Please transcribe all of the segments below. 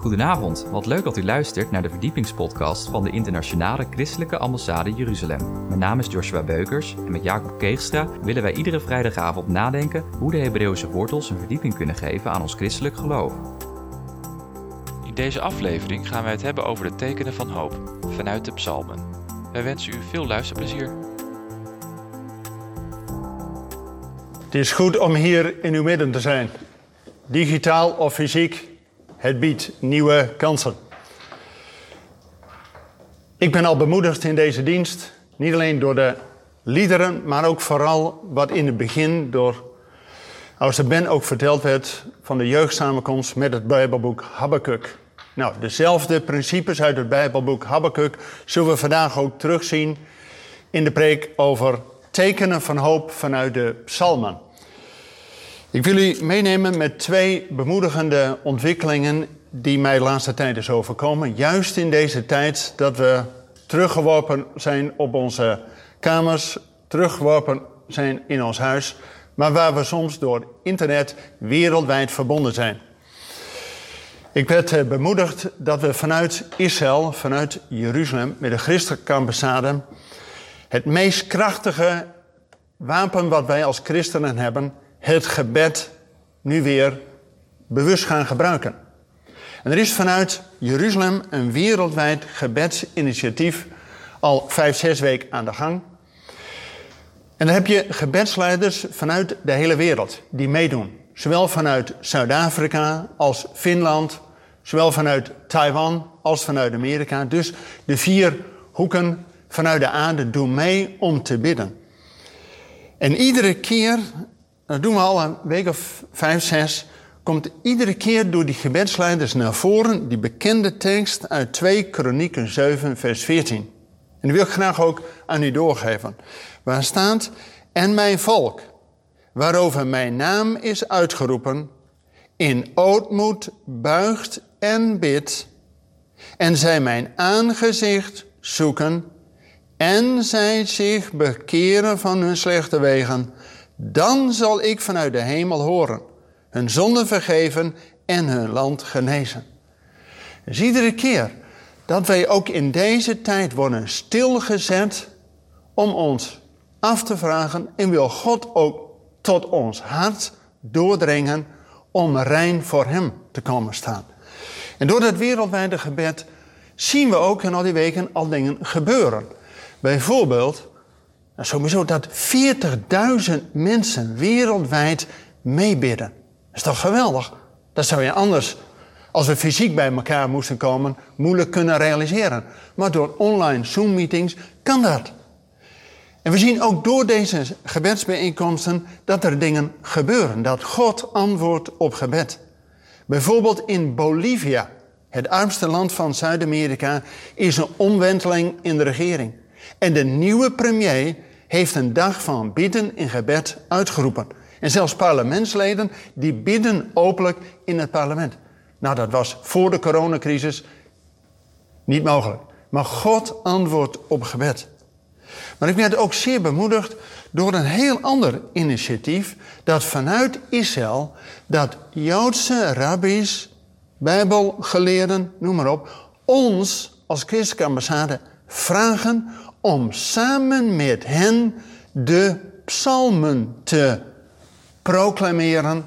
Goedenavond, wat leuk dat u luistert naar de verdiepingspodcast van de Internationale Christelijke Ambassade Jeruzalem. Mijn naam is Joshua Beukers en met Jacob Keegstra willen wij iedere vrijdagavond nadenken hoe de Hebreeuwse wortels een verdieping kunnen geven aan ons christelijk geloof. In deze aflevering gaan wij het hebben over de tekenen van hoop vanuit de psalmen. Wij wensen u veel luisterplezier. Het is goed om hier in uw midden te zijn. Digitaal of fysiek, het biedt nieuwe kansen. Ik ben al bemoedigd in deze dienst, niet alleen door de liederen, maar ook vooral wat in het begin door als Ben ook verteld werd van de jeugdsamenkomst met het Bijbelboek Habakkuk. Nou, dezelfde principes uit het Bijbelboek Habakkuk zullen we vandaag ook terugzien in de preek over tekenen van hoop vanuit de psalmen. Ik wil u meenemen met twee bemoedigende ontwikkelingen die mij de laatste tijd is overkomen. Juist in deze tijd dat we teruggeworpen zijn op onze kamers, teruggeworpen zijn in ons huis, maar waar we soms door internet wereldwijd verbonden zijn. Ik werd eh, bemoedigd dat we vanuit Israël, vanuit Jeruzalem, met de christelijke ambassade, het meest krachtige wapen wat wij als christenen hebben, het gebed, nu weer bewust gaan gebruiken. En er is vanuit Jeruzalem een wereldwijd gebedsinitiatief al vijf, zes weken aan de gang. En dan heb je gebedsleiders vanuit de hele wereld die meedoen. Zowel vanuit Zuid-Afrika als Finland, zowel vanuit Taiwan als vanuit Amerika. Dus de vier hoeken vanuit de aarde doen mee om te bidden. En iedere keer, dat doen we al een week of vijf, zes, komt iedere keer door die gebedsleiders naar voren die bekende tekst uit 2 Kronieken 7, vers 14. En die wil ik graag ook aan u doorgeven. Waar staat, en mijn volk, waarover mijn naam is uitgeroepen, in ootmoed buigt en bidt, en zij mijn aangezicht zoeken, en zij zich bekeren van hun slechte wegen, dan zal ik vanuit de hemel horen, hun zonden vergeven en hun land genezen. Dus iedere keer dat wij ook in deze tijd worden stilgezet om ons af te vragen en wil God ook tot ons hart doordringen om rein voor Hem te komen staan. En door dat wereldwijde gebed zien we ook in al die weken al dingen gebeuren. Bijvoorbeeld, nou sowieso dat 40.000 mensen wereldwijd meebidden. Dat is toch geweldig? Dat zou je anders, als we fysiek bij elkaar moesten komen, moeilijk kunnen realiseren. Maar door online Zoom-meetings kan dat. En we zien ook door deze gebedsbijeenkomsten dat er dingen gebeuren. Dat God antwoordt op gebed. Bijvoorbeeld in Bolivia, het armste land van Zuid-Amerika, is een omwenteling in de regering. En de nieuwe premier heeft een dag van bidden in gebed uitgeroepen. En zelfs parlementsleden die bidden openlijk in het parlement. Nou, dat was voor de coronacrisis niet mogelijk. Maar God antwoordt op gebed. Maar ik werd ook zeer bemoedigd door een heel ander initiatief dat vanuit Israël, dat Joodse rabbis, bijbelgeleerden, noem maar op, ons als christelijke ambassade vragen om samen met hen de psalmen te proclameren,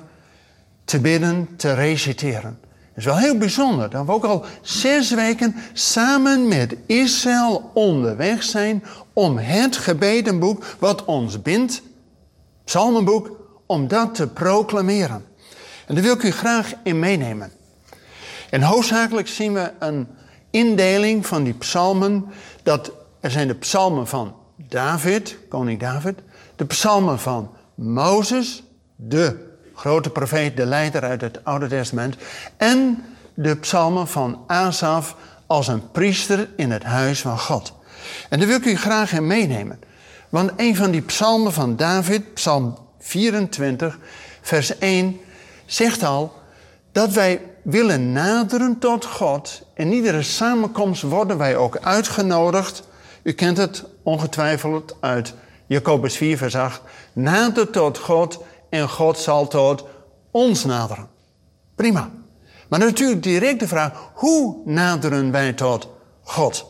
te bidden, te reciteren. Het is wel heel bijzonder dat we ook al zes weken samen met Israël onderweg zijn om het gebedenboek wat ons bindt, psalmenboek, om dat te proclameren. En daar wil ik u graag in meenemen. En hoofdzakelijk zien we een indeling van die psalmen, dat er zijn de psalmen van David, koning David, de psalmen van Mozes, de grote profeet, de leider uit het Oude Testament, en de psalmen van Asaf als een priester in het huis van God. En daar wil ik u graag in meenemen. Want een van die psalmen van David, psalm 24, vers 1, zegt al dat wij willen naderen tot God. In iedere samenkomst worden wij ook uitgenodigd. U kent het ongetwijfeld uit Jacobus 4, vers 8. Nader tot God en God zal tot ons naderen. Prima. Maar natuurlijk direct de vraag, hoe naderen wij tot God?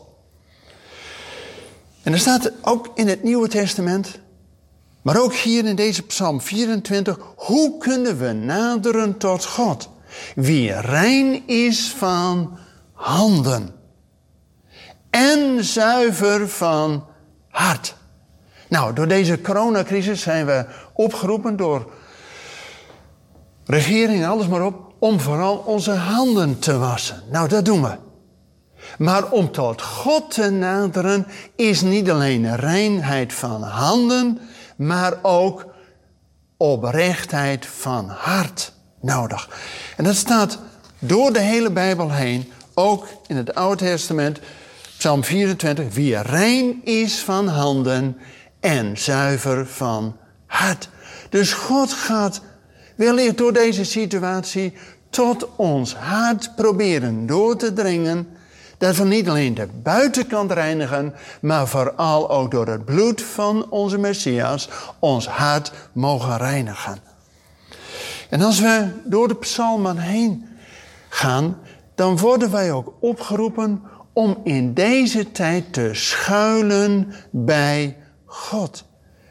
En er staat ook in het Nieuwe Testament, maar ook hier in deze Psalm 24, hoe kunnen we naderen tot God? Wie rein is van handen en zuiver van hart. Nou, door deze coronacrisis zijn we opgeroepen door regering, alles maar op, om vooral onze handen te wassen. Nou, dat doen we. Maar om tot God te naderen is niet alleen reinheid van handen, maar ook oprechtheid van hart nodig. En dat staat door de hele Bijbel heen, ook in het Oude Testament, Psalm 24, wie rein is van handen en zuiver van hart. Dus God gaat wellicht door deze situatie tot ons hart proberen door te dringen. Dat we niet alleen de buitenkant reinigen, maar vooral ook door het bloed van onze Messias ons hart mogen reinigen. En als we door de psalmen heen gaan, dan worden wij ook opgeroepen om in deze tijd te schuilen bij God.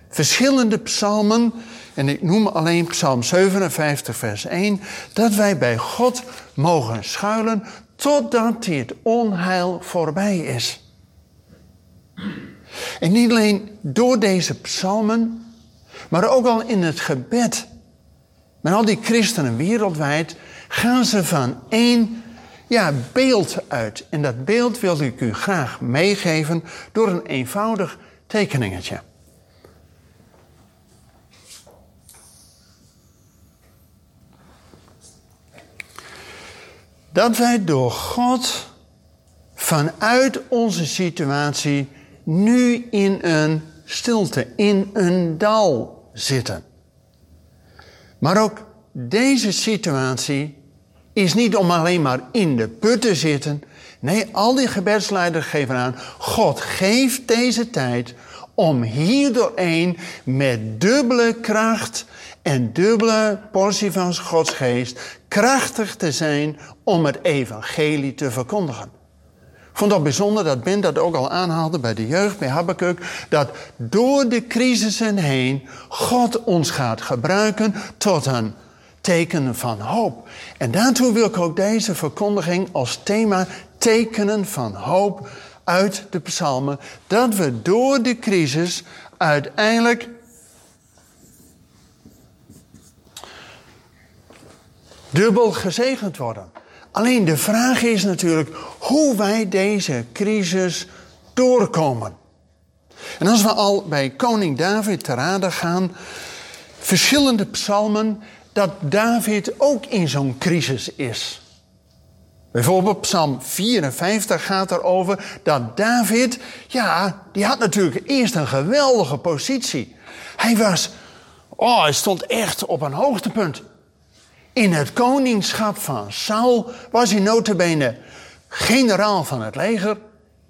Verschillende psalmen, en ik noem alleen Psalm 57, vers 1, dat wij bij God mogen schuilen totdat dit onheil voorbij is. En niet alleen door deze psalmen, maar ook al in het gebed. Met al die christenen wereldwijd gaan ze van één ja, beeld uit. En dat beeld wil ik u graag meegeven door een eenvoudig tekeningetje. Dat wij door God vanuit onze situatie nu in een stilte, in een dal zitten. Maar ook deze situatie is niet om alleen maar in de put te zitten. Nee, al die gebedsleiders geven aan, God geeft deze tijd om hier doorheen met dubbele kracht en dubbele portie van Gods geest krachtig te zijn om het evangelie te verkondigen. Ik vond dat bijzonder dat Ben dat ook al aanhaalde bij de jeugd, bij Habakkuk, dat door de crisissen heen God ons gaat gebruiken tot een teken van hoop. En daartoe wil ik ook deze verkondiging als thema tekenen van hoop uit de psalmen, dat we door de crisis uiteindelijk dubbel gezegend worden. Alleen de vraag is natuurlijk hoe wij deze crisis doorkomen. En als we al bij koning David te raden gaan, verschillende psalmen, dat David ook in zo'n crisis is. Bijvoorbeeld Psalm 54 gaat erover dat David, ja, die had natuurlijk eerst een geweldige positie. Hij was, oh, hij stond echt op een hoogtepunt. In het koningschap van Saul was hij notabene generaal van het leger.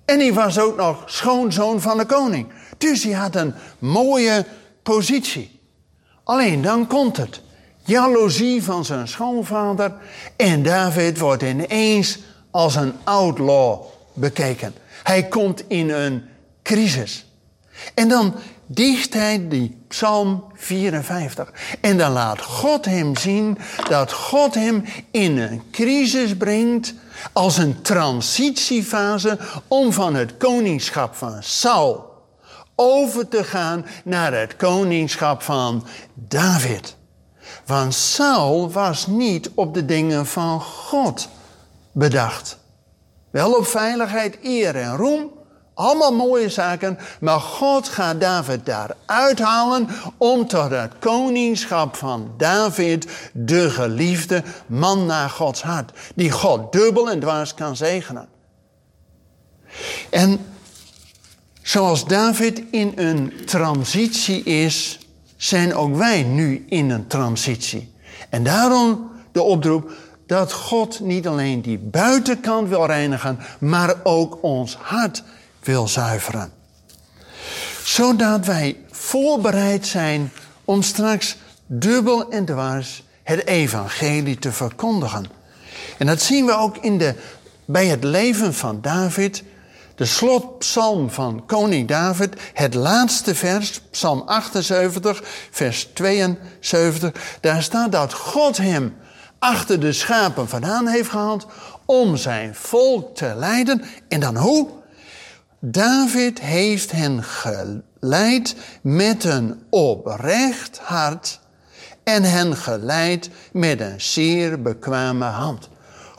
En hij was ook nog schoonzoon van de koning. Dus hij had een mooie positie. Alleen dan komt het. Jaloezie van zijn schoonvader. En David wordt ineens als een outlaw bekeken. Hij komt in een crisis. En dan dicht hij die Psalm 54. En dan laat God hem zien dat God hem in een crisis brengt als een transitiefase om van het koningschap van Saul over te gaan naar het koningschap van David. Want Saul was niet op de dingen van God bedacht. Wel op veiligheid, eer en roem, allemaal mooie zaken, maar God gaat David daar uithalen om tot het koningschap van David, de geliefde man naar Gods hart, die God dubbel en dwars kan zegenen. En zoals David in een transitie is, zijn ook wij nu in een transitie. En daarom de oproep dat God niet alleen die buitenkant wil reinigen, maar ook ons hart wil zuiveren. Zodat wij voorbereid zijn om straks dubbel en dwars het evangelie te verkondigen. En dat zien we ook in de, bij het leven van David. De slotpsalm van koning David, het laatste vers, psalm 78, vers 72. Daar staat dat God hem achter de schapen vandaan heeft gehaald om zijn volk te leiden. En dan hoe? David heeft hen geleid met een oprecht hart en hen geleid met een zeer bekwame hand.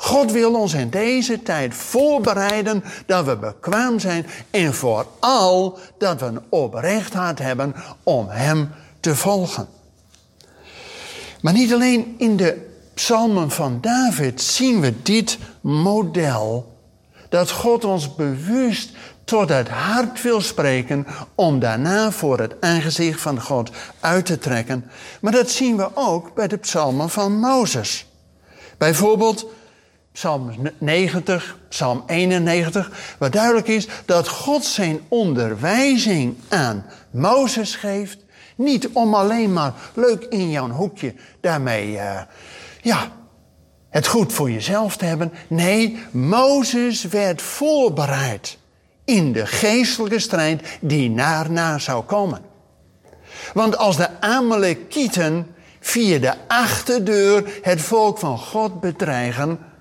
God wil ons in deze tijd voorbereiden dat we bekwaam zijn en vooral dat we een oprecht hart hebben om Hem te volgen. Maar niet alleen in de psalmen van David zien we dit model. Dat God ons bewust tot het hart wil spreken om daarna voor het aangezicht van God uit te trekken. Maar dat zien we ook bij de psalmen van Mozes. Bijvoorbeeld Psalm 90, Psalm 91, waar duidelijk is dat God zijn onderwijzing aan Mozes geeft. Niet om alleen maar leuk in jouw hoekje daarmee uh, ja, het goed voor jezelf te hebben. Nee, Mozes werd voorbereid in de geestelijke strijd die na zou komen. Want als de Amalekieten via de achterdeur het volk van God bedreigen.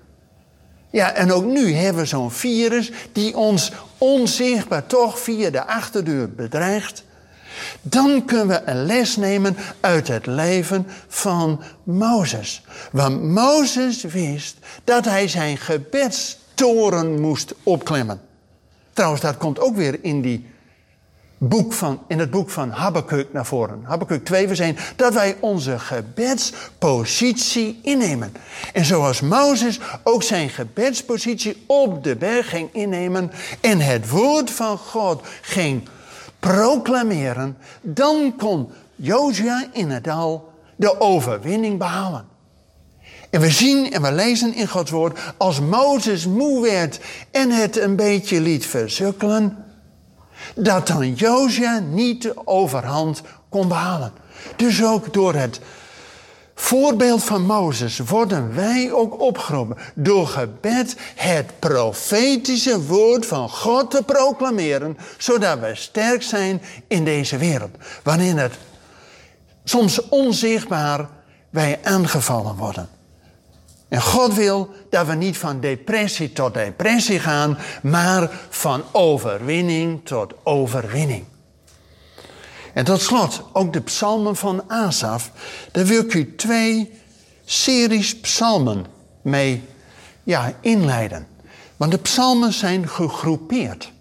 Ja, en ook nu hebben we zo'n virus die ons onzichtbaar toch via de achterdeur bedreigt. Dan kunnen we een les nemen uit het leven van Mozes. Want Mozes wist dat hij zijn gebedstoren moest opklimmen. Trouwens, dat komt ook weer in, die boek van, in het boek van Habakkuk naar voren. Habakkuk 2 we zijn dat wij onze gebedspositie innemen. En zoals Mozes ook zijn gebedspositie op de berg ging innemen en het woord van God ging proclameren, dan kon Jozua in het dal de overwinning behalen. En we zien en we lezen in Gods woord, als Mozes moe werd en het een beetje liet verzukkelen, dat dan Jozua niet de overhand kon behalen. Dus ook door het voorbeeld van Mozes worden wij ook opgeroepen door gebed het profetische woord van God te proclameren, zodat we sterk zijn in deze wereld. Wanneer het soms onzichtbaar wij aangevallen worden. En God wil dat we niet van depressie tot depressie gaan, maar van overwinning tot overwinning. En tot slot, ook de psalmen van Asaf. Daar wil ik u twee series psalmen mee ja, inleiden. Want de psalmen zijn gegroepeerd.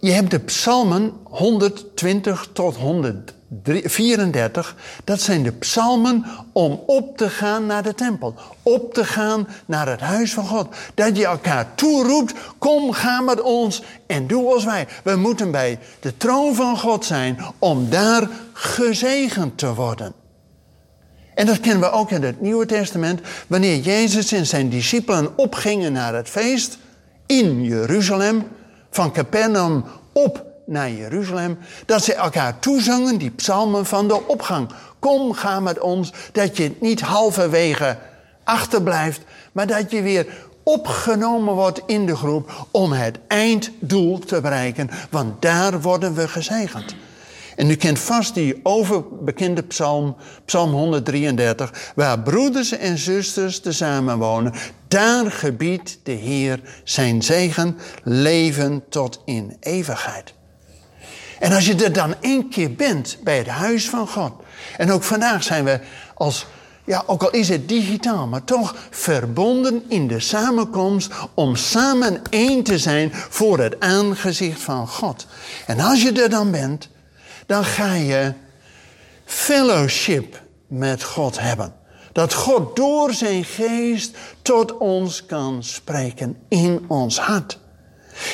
Je hebt de psalmen 120 tot 134. Dat zijn de psalmen om op te gaan naar de tempel. Op te gaan naar het huis van God. Dat je elkaar toeroept, kom ga met ons en doe als wij. We moeten bij de troon van God zijn om daar gezegend te worden. En dat kennen we ook in het Nieuwe Testament. Wanneer Jezus en zijn discipelen opgingen naar het feest in Jeruzalem van Capernaum op naar Jeruzalem, dat ze elkaar toezangen, die psalmen van de opgang. Kom, ga met ons, dat je niet halverwege achterblijft, maar dat je weer opgenomen wordt in de groep om het einddoel te bereiken, want daar worden we gezegend. En u kent vast die overbekende psalm, psalm 133, waar broeders en zusters tezamen wonen. Daar gebiedt de Heer zijn zegen, leven tot in eeuwigheid. En als je er dan één keer bent bij het huis van God. En ook vandaag zijn we als, ja, ook al is het digitaal, maar toch verbonden in de samenkomst om samen één te zijn voor het aangezicht van God. En als je er dan bent, dan ga je fellowship met God hebben. Dat God door zijn geest tot ons kan spreken in ons hart.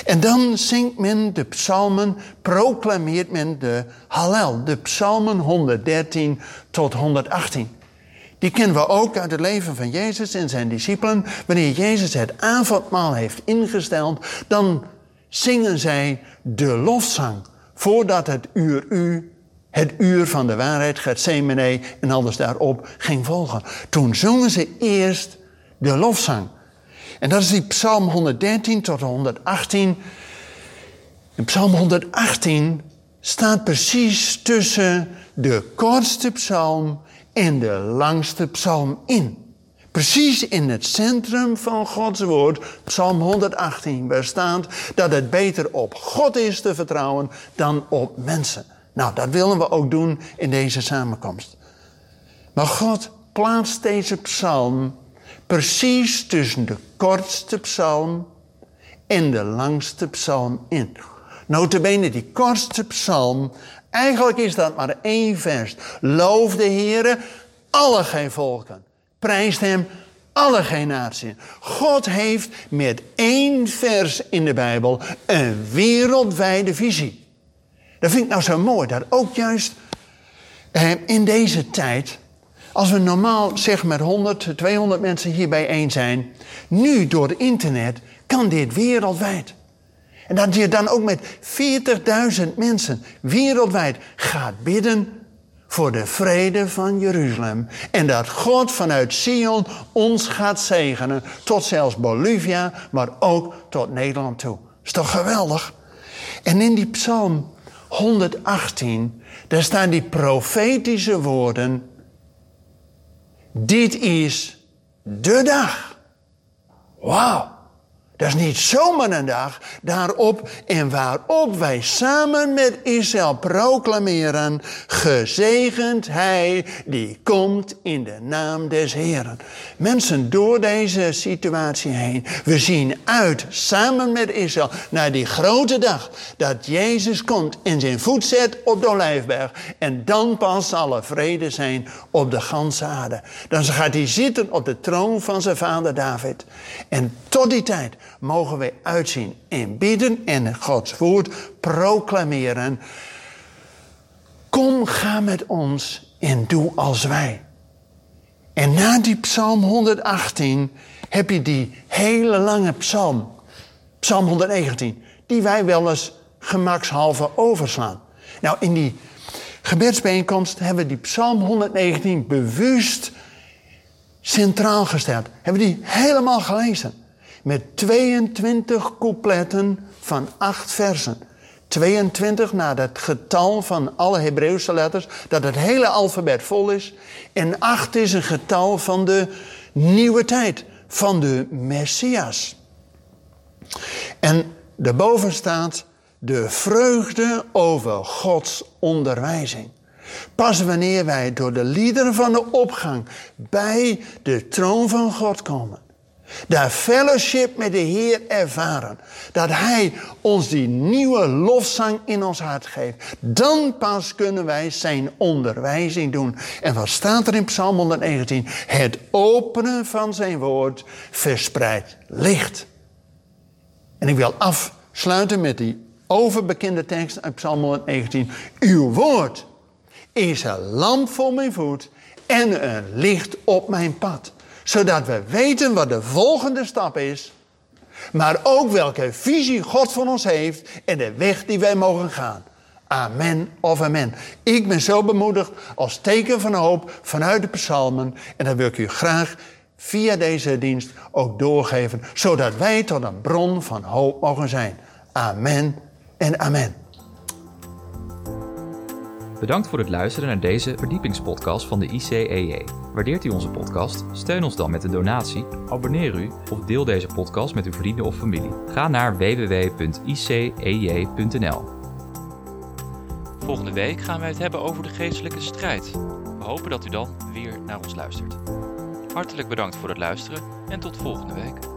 En dan zingt men de psalmen, proclameert men de Hallel, de psalmen 113 tot 118. Die kennen we ook uit het leven van Jezus en zijn discipelen. Wanneer Jezus het avondmaal heeft ingesteld, dan zingen zij de lofzang voordat het uur u, het uur van de waarheid, Gethsemane en alles daarop ging volgen. Toen zongen ze eerst de lofzang. En dat is die Psalm 113 tot 118. In Psalm 118 staat precies tussen de kortste psalm en de langste psalm in. Precies in het centrum van Gods woord, Psalm 118, waar staat dat het beter op God is te vertrouwen dan op mensen. Nou, dat willen we ook doen in deze samenkomst. Maar God plaatst deze psalm precies tussen de kortste psalm en de langste psalm in. Notabene, die kortste psalm, eigenlijk is dat maar één vers. Loof de Heere, alle geen volken. Prijst hem, alle generaties. God heeft met één vers in de Bijbel een wereldwijde visie. Dat vind ik nou zo mooi, dat ook juist eh, in deze tijd als we normaal zeg met 100, 200 mensen hier bijeen zijn, nu door het internet kan dit wereldwijd. En dat je dan ook met 40.000 mensen wereldwijd gaat bidden voor de vrede van Jeruzalem. En dat God vanuit Sion ons gaat zegenen, tot zelfs Bolivia, maar ook tot Nederland toe. Is toch geweldig? En in die psalm 118, daar staan die profetische woorden dit is de dag. Wauw. Dat is niet zomaar een dag daarop en waarop wij samen met Israël proclameren, gezegend hij die komt in de naam des Heren. Mensen, door deze situatie heen, we zien uit samen met Israël naar die grote dag dat Jezus komt en zijn voet zet op de Olijfberg. En dan pas zal er vrede zijn op de ganse aarde. Dan gaat hij zitten op de troon van zijn vader David. En tot die tijd mogen wij uitzien en bidden en Gods woord proclameren. Kom, ga met ons en doe als wij. En na die psalm 118 heb je die hele lange psalm, psalm 119, die wij wel eens gemakshalve overslaan. Nou, in die gebedsbijeenkomst hebben we die psalm 119 bewust centraal gesteld. Hebben we die helemaal gelezen met 22 coupletten van acht versen. 22 naar het getal van alle Hebreeuwse letters, dat het hele alfabet vol is. En 8 is een getal van de nieuwe tijd, van de Messias. En daarboven staat de vreugde over Gods onderwijzing. Pas wanneer wij door de liederen van de opgang bij de troon van God komen, daar fellowship met de Heer ervaren. Dat Hij ons die nieuwe lofzang in ons hart geeft. Dan pas kunnen wij zijn onderwijzing doen. En wat staat er in Psalm 119? Het openen van zijn woord verspreidt licht. En ik wil afsluiten met die overbekende tekst uit Psalm 119. Uw woord is een lamp voor mijn voet en een licht op mijn pad zodat we weten wat de volgende stap is. Maar ook welke visie God van ons heeft en de weg die wij mogen gaan. Amen of amen. Ik ben zo bemoedigd als teken van hoop vanuit de psalmen. En dat wil ik u graag via deze dienst ook doorgeven. Zodat wij tot een bron van hoop mogen zijn. Amen en amen. Bedankt voor het luisteren naar deze verdiepingspodcast van de ICEJ. Waardeert u onze podcast? Steun ons dan met een donatie, abonneer u of deel deze podcast met uw vrienden of familie. Ga naar www.icej.nl. Volgende week gaan wij het hebben over de geestelijke strijd. We hopen dat u dan weer naar ons luistert. Hartelijk bedankt voor het luisteren en tot volgende week.